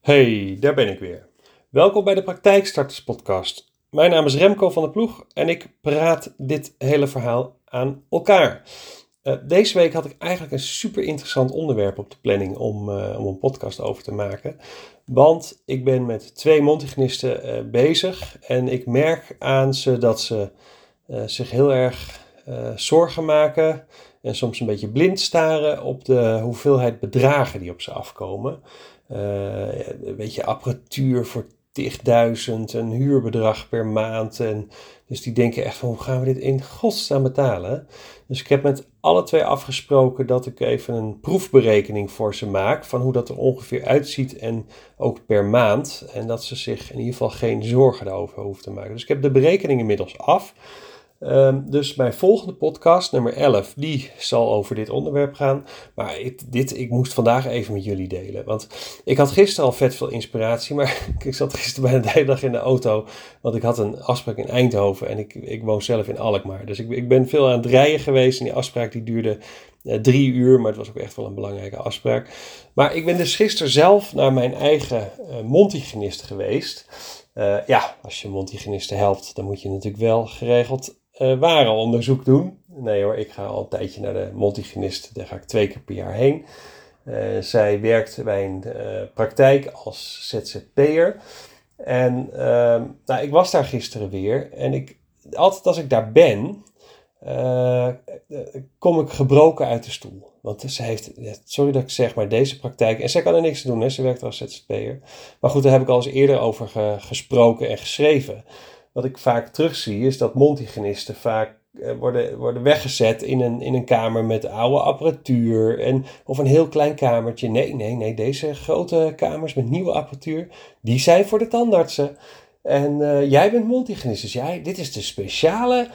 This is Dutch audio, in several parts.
Hey, daar ben ik weer. Welkom bij de Praktijkstarters Podcast. Mijn naam is Remco van der Ploeg en ik praat dit hele verhaal aan elkaar. Uh, deze week had ik eigenlijk een super interessant onderwerp op de planning om, uh, om een podcast over te maken. Want ik ben met twee montignisten uh, bezig en ik merk aan ze dat ze zich heel erg zorgen maken en soms een beetje blind staren op de hoeveelheid bedragen die op ze afkomen. Uh, een beetje apparatuur voor 10.000, een huurbedrag per maand. En dus die denken echt van hoe gaan we dit in godsnaam betalen? Dus ik heb met alle twee afgesproken dat ik even een proefberekening voor ze maak van hoe dat er ongeveer uitziet en ook per maand. En dat ze zich in ieder geval geen zorgen daarover hoeven te maken. Dus ik heb de berekening inmiddels af. Um, dus mijn volgende podcast, nummer 11, die zal over dit onderwerp gaan. Maar ik, dit, ik moest vandaag even met jullie delen. Want ik had gisteren al vet veel inspiratie, maar ik zat gisteren bijna de hele dag in de auto. Want ik had een afspraak in Eindhoven en ik, ik woon zelf in Alkmaar. Dus ik, ik ben veel aan het rijden geweest en die afspraak die duurde uh, drie uur. Maar het was ook echt wel een belangrijke afspraak. Maar ik ben dus gisteren zelf naar mijn eigen Montigenist geweest. Uh, ja, als je Montigenisten helpt, dan moet je natuurlijk wel geregeld uh, warenonderzoek doen. Nee hoor, ik ga al een tijdje naar de multigenist. Daar ga ik twee keer per jaar heen. Uh, zij werkt bij een uh, praktijk als ZZP'er. En uh, nou, ik was daar gisteren weer. En ik, altijd als ik daar ben, kom ik gebroken uit de stoel. Want ze heeft, sorry dat ik zeg, maar deze praktijk, en zij kan er niks aan doen, hè, ze werkt als ZZP'er. Maar goed, daar heb ik al eens eerder over ge, gesproken en geschreven wat ik vaak terugzie, is dat montigenisten vaak eh, worden, worden weggezet in een, in een kamer met oude apparatuur en, of een heel klein kamertje. Nee, nee, nee, deze grote kamers met nieuwe apparatuur, die zijn voor de tandartsen. En uh, jij bent mondhygiënist, dus jij, dit is de speciale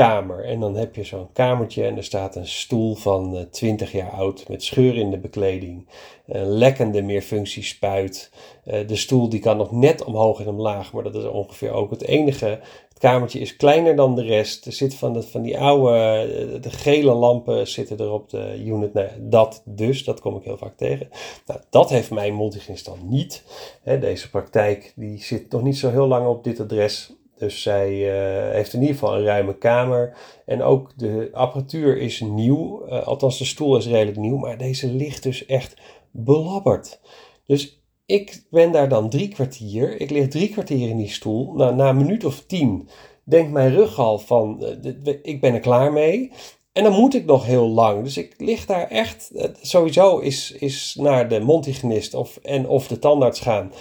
mondhygiënistkamer. En dan heb je zo'n kamertje en er staat een stoel van uh, 20 jaar oud met scheur in de bekleding. Een lekkende meerfunctiespuit. Uh, de stoel die kan nog net omhoog en omlaag, maar dat is ongeveer ook het enige kamertje is kleiner dan de rest. Er zit van, de, van die oude, eh, de gele lampen zitten er op de unit. Nou, dat dus, dat kom ik heel vaak tegen. Nou, dat heeft mijn multigenist dan niet. deze praktijk die zit nog niet zo heel lang op dit adres. Dus zij uh, heeft in ieder geval een ruime kamer. En ook de apparatuur is nieuw. Uh, althans, de stoel is redelijk nieuw. Maar deze ligt dus echt belabberd. Dus ik ben daar dan drie kwartier. Ik lig drie kwartier in die stoel. Nou, na een minuut of tien denkt mijn rug al van, uh, ik ben er klaar mee. En dan moet ik nog heel lang. Dus ik lig daar echt, sowieso is, is naar de mondhygiënist of, en of de tandarts gaan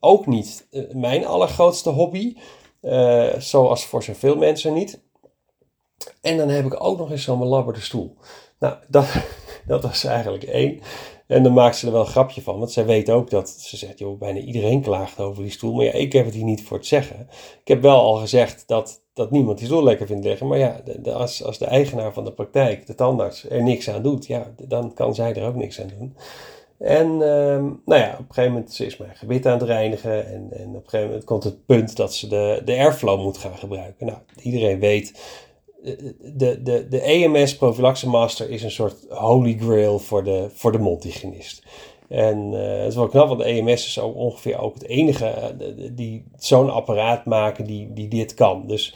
ook niet mijn allergrootste hobby. Zoals voor zoveel mensen niet. En dan heb ik ook nog eens zo'n belabberde stoel. Nou, dat, dat was eigenlijk één. En dan maakt ze er wel een grapje van, want zij weet ook dat ze zegt, joh, bijna iedereen klaagt over die stoel. Maar ja, ik heb het hier niet voor te zeggen. Ik heb wel al gezegd dat, dat niemand die stoel lekker vindt liggen. Maar ja, als, als de eigenaar van de praktijk, de tandarts, er niks aan doet, ja, dan kan zij er ook niks aan doen. En um, nou ja, op een gegeven moment is mijn gebit aan het reinigen. En, en op een gegeven moment komt het punt dat ze de, de airflow moet gaan gebruiken. Nou, iedereen weet de, de, de EMS Prophylaxe Master is een soort holy grail voor de, voor de mondhygiënist. En uh, het is wel knap, want de EMS is ook ongeveer ook het enige die zo'n apparaat maken die, die dit kan. Dus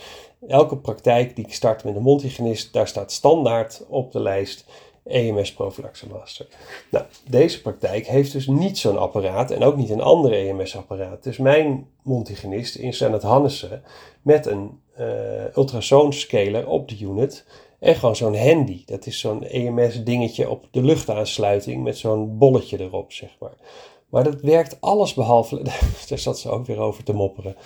elke praktijk die start met een mondhygiënist, daar staat standaard op de lijst EMS Prophylaxe Master. Nou, deze praktijk heeft dus niet zo'n apparaat en ook niet een andere EMS-apparaat. Dus mijn mondhygiënist in het Hannessen met een uh, ultrasoonscaler op de unit en gewoon zo'n handy. Dat is zo'n EMS-dingetje op de luchtaansluiting met zo'n bolletje erop, zeg maar. Maar dat werkt alles behalve. Daar zat ze ook weer over te mopperen.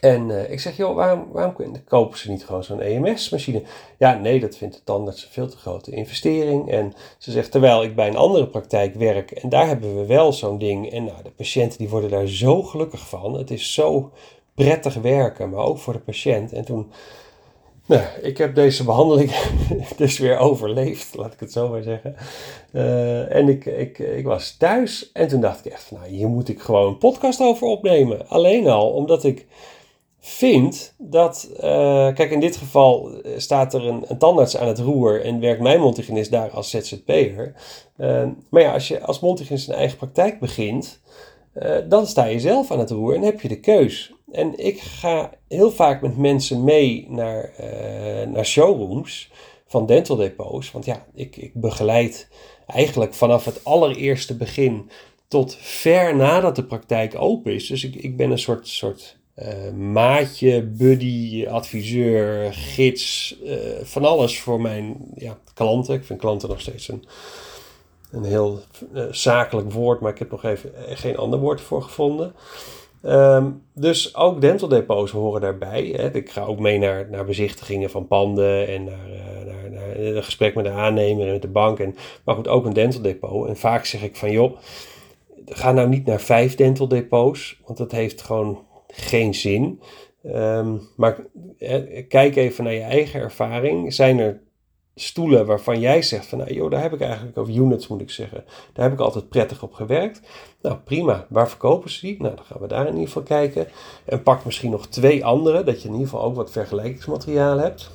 En uh, ik zeg, joh, waarom, waarom kopen ze niet gewoon zo'n EMS-machine? Ja, nee, dat vindt de tandarts een veel te grote investering. En ze zegt, terwijl ik bij een andere praktijk werk en daar hebben we wel zo'n ding. En nou, de patiënten die worden daar zo gelukkig van. Het is zo prettig werken, maar ook voor de patiënt. En toen, nou, ik heb deze behandeling dus weer overleefd, laat ik het zo maar zeggen. Uh, en ik, ik, ik was thuis en toen dacht ik echt nou, hier moet ik gewoon een podcast over opnemen. Alleen al omdat ik vind dat, uh, kijk in dit geval staat er een, een, tandarts aan het roer en werkt mijn mondhygiënist daar als ZZP'er. Uh, maar ja, als je als mondhygiënist een eigen praktijk begint, uh, dan sta je zelf aan het roer en heb je de keus. En ik ga heel vaak met mensen mee naar, naar showrooms van dental depots. Want ja, ik, ik begeleid eigenlijk vanaf het allereerste begin tot ver nadat de praktijk open is. Dus ik, ik ben een soort, soort uh, maatje, buddy, adviseur, gids, uh, van alles voor mijn ja, klanten. Ik vind klanten nog steeds een, een heel uh, zakelijk woord, maar ik heb nog even geen ander woord voor gevonden. Um, dus ook dental depots horen daarbij. Hè. Ik ga ook mee naar, naar bezichtigingen van panden en naar, naar, naar een gesprek met de aannemer en met de bank. En, maar goed, ook een dental depot. En vaak zeg ik van joh, ga nou niet naar vijf dental depots, want dat heeft gewoon geen zin. Um, maar kijk even naar je eigen ervaring. Zijn er stoelen waarvan jij zegt van, nou joh, daar heb ik eigenlijk, of units moet ik zeggen, daar heb ik altijd prettig op gewerkt. Nou prima, waar verkopen ze die? Nou, dan gaan we daar in ieder geval kijken. En pak misschien nog twee andere, dat je in ieder geval ook wat vergelijkingsmateriaal hebt.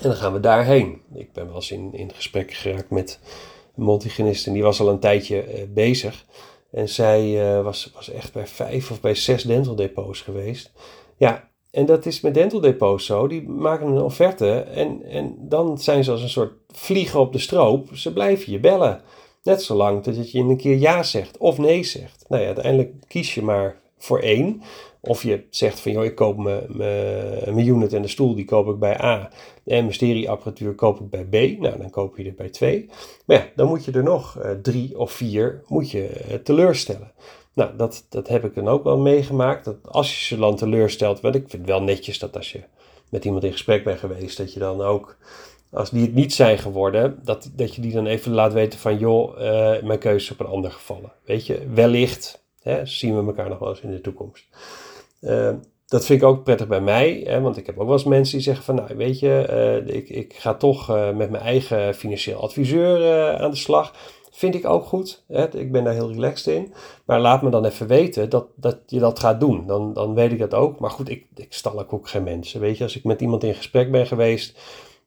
En dan gaan we daarheen. Ik ben wel eens in, in gesprek geraakt met een multigenist en die was al een tijdje uh, bezig. En zij uh, was, was echt bij vijf of bij zes dental depots geweest. Ja, en dat is met dental depots zo. Die maken een offerte en, en dan zijn ze als een soort vliegen op de stroop. Ze blijven je bellen. Net zolang dat je een keer ja zegt of nee zegt. Nou ja, uiteindelijk kies je maar voor één. Of je zegt van, joh, ik koop mijn unit en de stoel, die koop ik bij A. De mysterieapparatuur koop ik bij B. Nou, dan koop je er bij twee. Maar ja, dan moet je er nog uh, drie of vier moet je, uh, teleurstellen. Nou, dat, dat heb ik dan ook wel meegemaakt. Dat als je ze dan teleurstelt, want ik vind het wel netjes dat als je met iemand in gesprek bent geweest, dat je dan ook, als die het niet zijn geworden, dat, dat je die dan even laat weten van, joh, uh, mijn keuze is op een ander gevallen. Weet je, wellicht hè, zien we elkaar nog wel eens in de toekomst. Uh, dat vind ik ook prettig bij mij, hè, want ik heb ook wel eens mensen die zeggen van, nou weet je, uh, ik, ik ga toch uh, met mijn eigen financieel adviseur aan de slag. Vind ik ook goed. Hè? Ik ben daar heel relaxed in. Maar laat me dan even weten dat, dat je dat gaat doen. Dan, dan weet ik dat ook. Maar goed, ik, ik stal ook geen mensen. Weet je, als ik met iemand in gesprek ben geweest,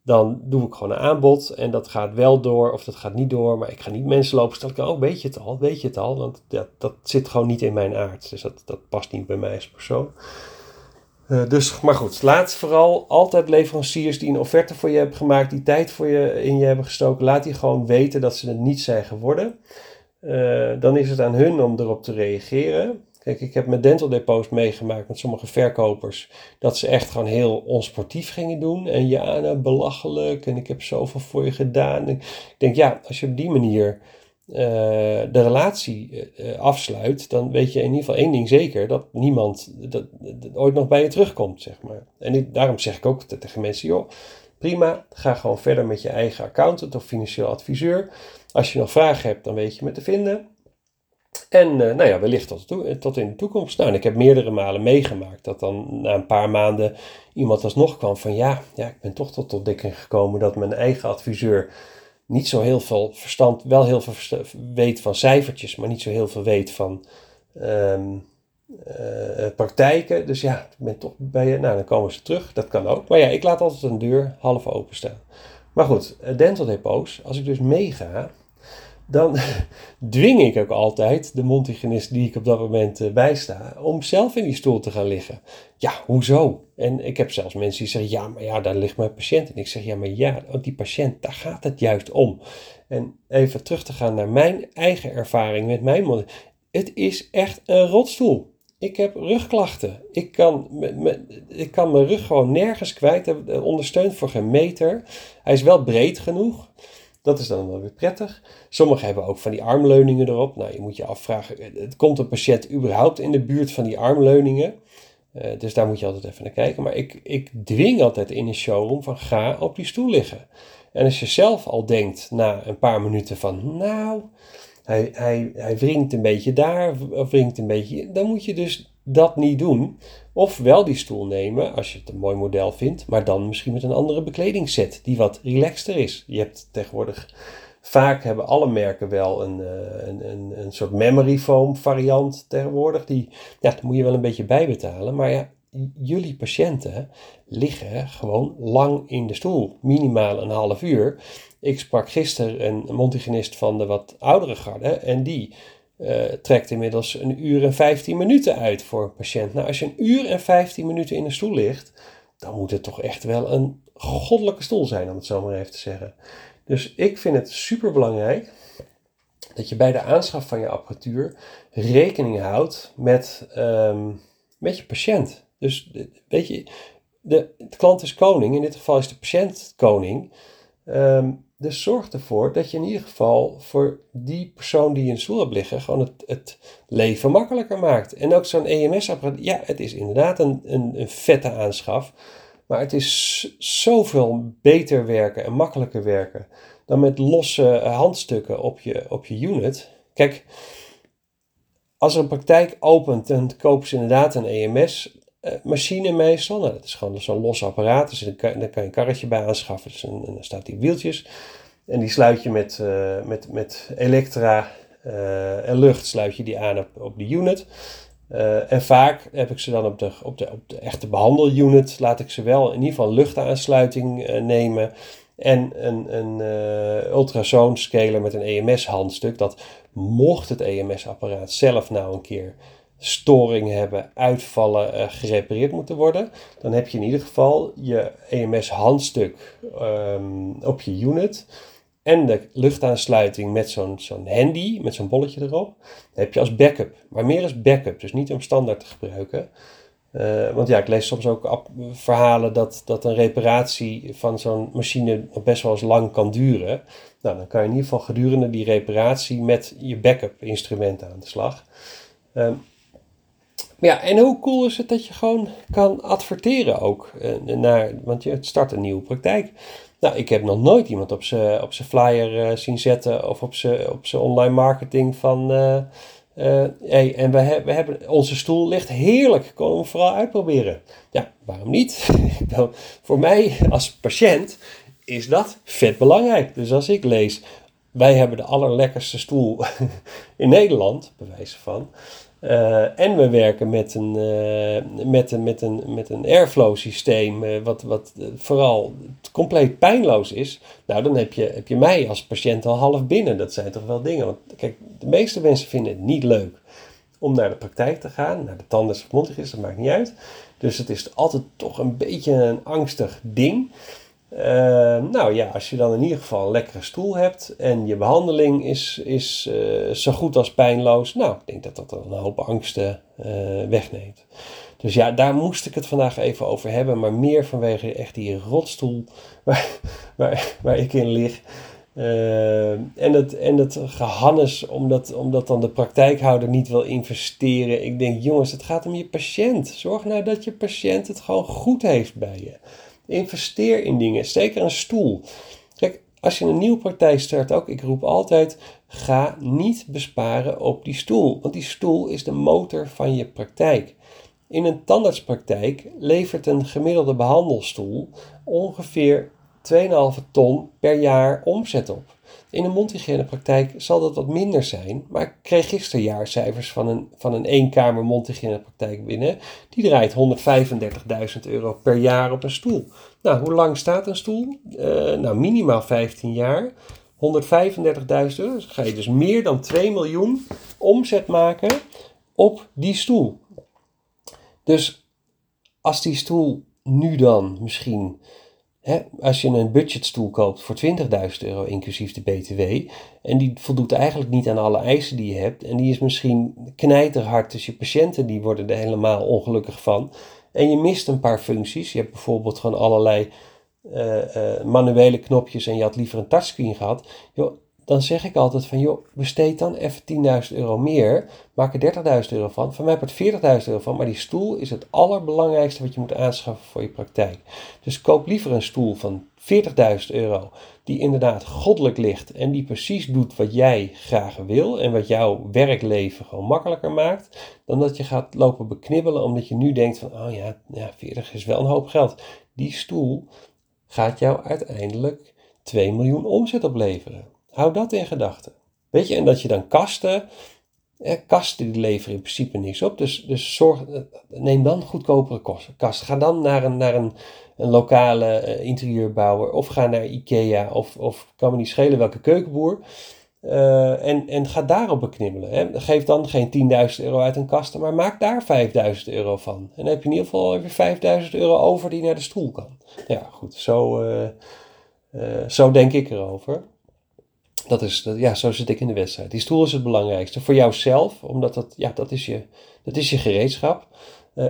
dan doe ik gewoon een aanbod. En dat gaat wel door of dat gaat niet door. Maar ik ga niet mensen lopen stellen. Oh, weet je het al? Weet je het al? Want dat, dat zit gewoon niet in mijn aard. Dus dat, dat past niet bij mij als persoon. Uh, dus, maar goed, laat vooral altijd leveranciers die een offerte voor je hebben gemaakt, die tijd voor je in je hebben gestoken, laat die gewoon weten dat ze het niet zijn geworden. Uh, dan is het aan hun om erop te reageren. Kijk, ik heb met dental depots meegemaakt met sommige verkopers dat ze echt gewoon heel onsportief gingen doen. En ja, nou, belachelijk en ik heb zoveel voor je gedaan. ik denk, ja, als je op die manier uh, de relatie uh, afsluit, dan weet je in ieder geval één ding zeker: dat niemand dat, dat ooit nog bij je terugkomt, zeg maar. En ik, daarom zeg ik ook tegen mensen: joh, prima, ga gewoon verder met je eigen accountant of financieel adviseur. Als je nog vragen hebt, dan weet je me te vinden. En uh, nou ja, wellicht tot, tot in de toekomst. Nou, en ik heb meerdere malen meegemaakt dat dan na een paar maanden iemand alsnog kwam van ja, ja ik ben toch tot ontdekking gekomen dat mijn eigen adviseur niet zo heel veel verstand, wel heel veel weet van cijfertjes, maar niet zo heel veel weet van um, uh, praktijken. Dus ja, ik ben toch bij je. Nou, dan komen ze terug. Dat kan ook. Maar ja, ik laat altijd een deur half open staan. Maar goed, eh, dental depots, als ik dus meega, dan dwing ik ook altijd de mondhygiënist die ik op dat moment uh, bijsta, om zelf in die stoel te gaan liggen. Ja, hoezo? En ik heb zelfs mensen die zeggen, ja, maar ja, daar ligt mijn patiënt. En ik zeg, ja, maar ja, die patiënt, daar gaat het juist om. En even terug te gaan naar mijn eigen ervaring met mijn mond. Het is echt een rotstoel. Ik heb rugklachten. Ik kan, ik kan mijn rug gewoon nergens kwijt. Ondersteund voor geen meter. Hij is wel breed genoeg. Dat is dan wel weer prettig. Sommigen hebben ook van die armleuningen erop. Nou, je moet je afvragen, komt een patiënt überhaupt in de buurt van die armleuningen? Uh, dus daar moet je altijd even naar kijken. Maar ik, ik dwing altijd in een showroom van ga op die stoel liggen. En als je zelf al denkt na een paar minuten van nou, hij, hij, hij wringt een beetje daar of wringt een beetje, dan moet je dus dat niet doen. Of wel die stoel nemen als je het een mooi model vindt, maar dan misschien met een andere bekledingsset die wat relaxter is. Je hebt tegenwoordig, vaak hebben alle merken wel een, eh, een, een, een soort memory foam variant tegenwoordig. Die, ja, moet je wel een beetje bijbetalen. Maar ja, jullie patiënten liggen gewoon lang in de stoel, minimaal een half uur. Ik sprak gisteren een montigenist van de wat oudere garde en die uh, trekt inmiddels een uur en 15 minuten uit voor een patiënt. Nou, als je een uur en 15 minuten in een stoel ligt, dan moet het toch echt wel een goddelijke stoel zijn, om het zo maar even te zeggen. Dus ik vind het super belangrijk dat je bij de aanschaf van je apparatuur rekening houdt met, um, met je patiënt. Dus weet je, de, de, klant is koning, in dit geval is de patiënt koning. Um, dus zorg ervoor dat je in ieder geval voor die persoon die in stoel hebt liggen, gewoon het, het leven makkelijker maakt. En ook zo'n EMS-apparaat, ja, het is inderdaad een, een, een vette aanschaf. Maar het is zoveel beter werken en makkelijker werken dan met losse handstukken op je, op je unit. Kijk, als er een praktijk opent, dan kopen ze inderdaad een EMS-machine meestal. Nou, dat is gewoon zo'n los apparaat, dus daar kan, je een karretje bij aanschaffen. Dus en, dan staat die wieltjes. En die sluit je met, uh, met, met elektra uh, en lucht sluit je die aan op, op de unit. En vaak heb ik ze dan op de, op de, op de echte behandelunit, laat ik ze wel in ieder geval luchtaansluiting nemen. En een, een ultrasoonscaler met een EMS-handstuk. Dat mocht het EMS-apparaat zelf nou een keer storing hebben, uitvallen, gerepareerd moeten worden. Dan heb je in ieder geval je EMS-handstuk um, op je unit en de luchtaansluiting met zo'n zo'n handy, met zo'n bolletje erop, heb je als backup. Maar meer als backup, dus niet om standaard te gebruiken. Uh, want ja, ik lees soms ook verhalen dat, dat een reparatie van zo'n machine best wel eens lang kan duren. Nou, dan kan je in ieder geval gedurende die reparatie met je backup instrumenten aan de slag. Um, ja, en hoe cool is het dat je gewoon kan adverteren ook, naar, want je start een nieuwe praktijk. Nou, ik heb nog nooit iemand op zijn op flyer uh, zien zetten of op zijn op online marketing van. Uh, hey, en we, he, we hebben onze stoel ligt heerlijk. Kom vooral uitproberen. Ja, waarom niet? Voor mij als patiënt is dat vet belangrijk. Dus als ik lees, wij hebben de allerlekkerste stoel in Nederland, bewijzen van. Uh, en we werken met een, uh, met een, met een, met een airflow systeem, uh, wat, wat vooral compleet pijnloos is. Nou, dan heb je, heb je mij als patiënt al half binnen. Dat zijn toch wel dingen. Want kijk, de meeste mensen vinden het niet leuk om naar de praktijk te gaan, naar de tandarts of dat maakt niet uit. Dus het is altijd toch een beetje een angstig ding. Uh, nou ja, als je dan in ieder geval een lekkere stoel hebt en je behandeling is, is uh, zo goed als pijnloos, nou, ik denk dat dat een hoop angsten uh, wegneemt. Dus ja, daar moest ik het vandaag even over hebben, maar meer vanwege echt die rotstoel waar, waar, waar ik in lig. en, het, en het gehannes, omdat, omdat dan de praktijkhouder niet wil investeren. Ik denk, jongens, het gaat om je patiënt. Zorg nou dat je patiënt het gewoon goed heeft bij je. Investeer in dingen. Zeker een stoel. Kijk, als je een nieuwe praktijk start ook, ik roep altijd, ga niet besparen op die stoel. Want die stoel is de motor van je praktijk. In een tandartspraktijk levert een gemiddelde behandelstoel ongeveer 2,5 ton per jaar omzet op. In een mondhygiënepraktijk zal dat wat minder zijn, maar ik kreeg gisteren jaarcijfers van een, van een eenkamer mondhygiënepraktijk binnen. Die draait 135.000 euro per jaar op een stoel. Nou, hoe lang staat een stoel? Uh, nou, minimaal 15 jaar. 135.000 euro. Dus ga je dus meer dan 2 miljoen omzet maken op die stoel. Dus als die stoel nu dan misschien Als je een budgetstoel koopt voor 20.000 euro inclusief de BTW en die voldoet eigenlijk niet aan alle eisen die je hebt en die is misschien knijterhard, dus je patiënten die worden er helemaal ongelukkig van en je mist een paar functies. Je hebt bijvoorbeeld gewoon allerlei uh, uh, manuele knopjes en je had liever een touchscreen gehad. Dan zeg ik altijd van, joh, besteed dan even 10.000 euro meer, maak er 30.000 euro van. Van mij heb ik 40.000 euro van, maar die stoel is het allerbelangrijkste wat je moet aanschaffen voor je praktijk. Dus koop liever een stoel van 40.000 euro, die inderdaad goddelijk ligt en die precies doet wat jij graag wil en wat jouw werkleven gewoon makkelijker maakt, dan dat je gaat lopen beknibbelen omdat je nu denkt van, oh ja, ja 40 is wel een hoop geld. Die stoel gaat jou uiteindelijk 2 miljoen omzet opleveren. Hou dat in gedachten. Weet je, en dat je dan kasten kasten die leveren in principe niks op. Dus, dus zorg, neem dan goedkopere kasten. Ga dan naar een, naar een, een lokale interieurbouwer of ga naar Ikea of, of kan me niet schelen welke keukenboer. Uh, en, en ga daarop beknibbelen. Hè. Geef dan geen 10.000 euro uit een kasten, maar maak daar 5.000 euro van. En dan heb je in ieder geval weer 5.000 euro over die naar de stoel kan. Ja, goed, zo, zo denk ik erover. Dat is, ja, zo zit ik in de wedstrijd. Die stoel is het belangrijkste voor jouzelf, omdat dat, ja, dat, is, je, dat is je gereedschap.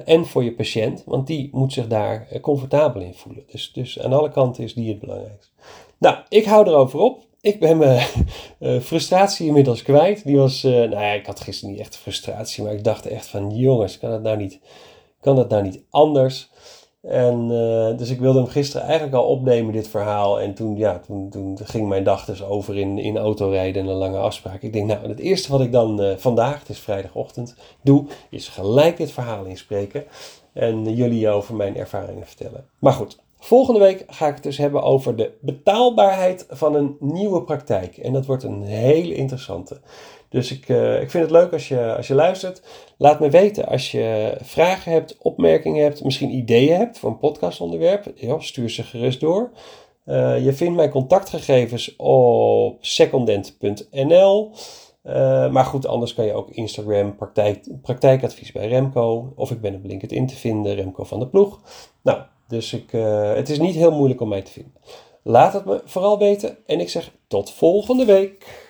en voor je patiënt, want die moet zich daar comfortabel in voelen. Dus, dus aan alle kanten is die het belangrijkste. Nou, ik hou erover op ik ben mijn uh, frustratie inmiddels kwijt. Die was, nou ja, ik had gisteren niet echt frustratie, maar ik dacht echt van, jongens, kan dat nou niet, kan dat nou niet anders? En uh, dus ik wilde hem gisteren eigenlijk al opnemen, dit verhaal. En toen, ja, toen, ging mijn dag dus over in, in autorijden en een lange afspraak. Ik denk, nou, het eerste wat ik dan vandaag, het is vrijdagochtend, doe, is gelijk dit verhaal inspreken. En jullie over mijn ervaringen vertellen. Maar goed, Volgende week ga ik het dus hebben over de betaalbaarheid van een nieuwe praktijk. En dat wordt een hele interessante. Dus ik, uh, ik vind het leuk als je, als je luistert. Laat me weten als je vragen hebt, opmerkingen hebt, misschien ideeën hebt voor een podcastonderwerp. Ja, stuur ze gerust door. Uh, je vindt mijn contactgegevens op secondent.nl. Eh, maar goed, anders kan je ook Instagram, praktijk, praktijkadvies bij Remco. Of ik ben op LinkedIn te vinden, Remco van de Ploeg. Nou, dus ik, het is niet heel moeilijk om mij te vinden. Laat het me vooral weten en ik zeg tot volgende week.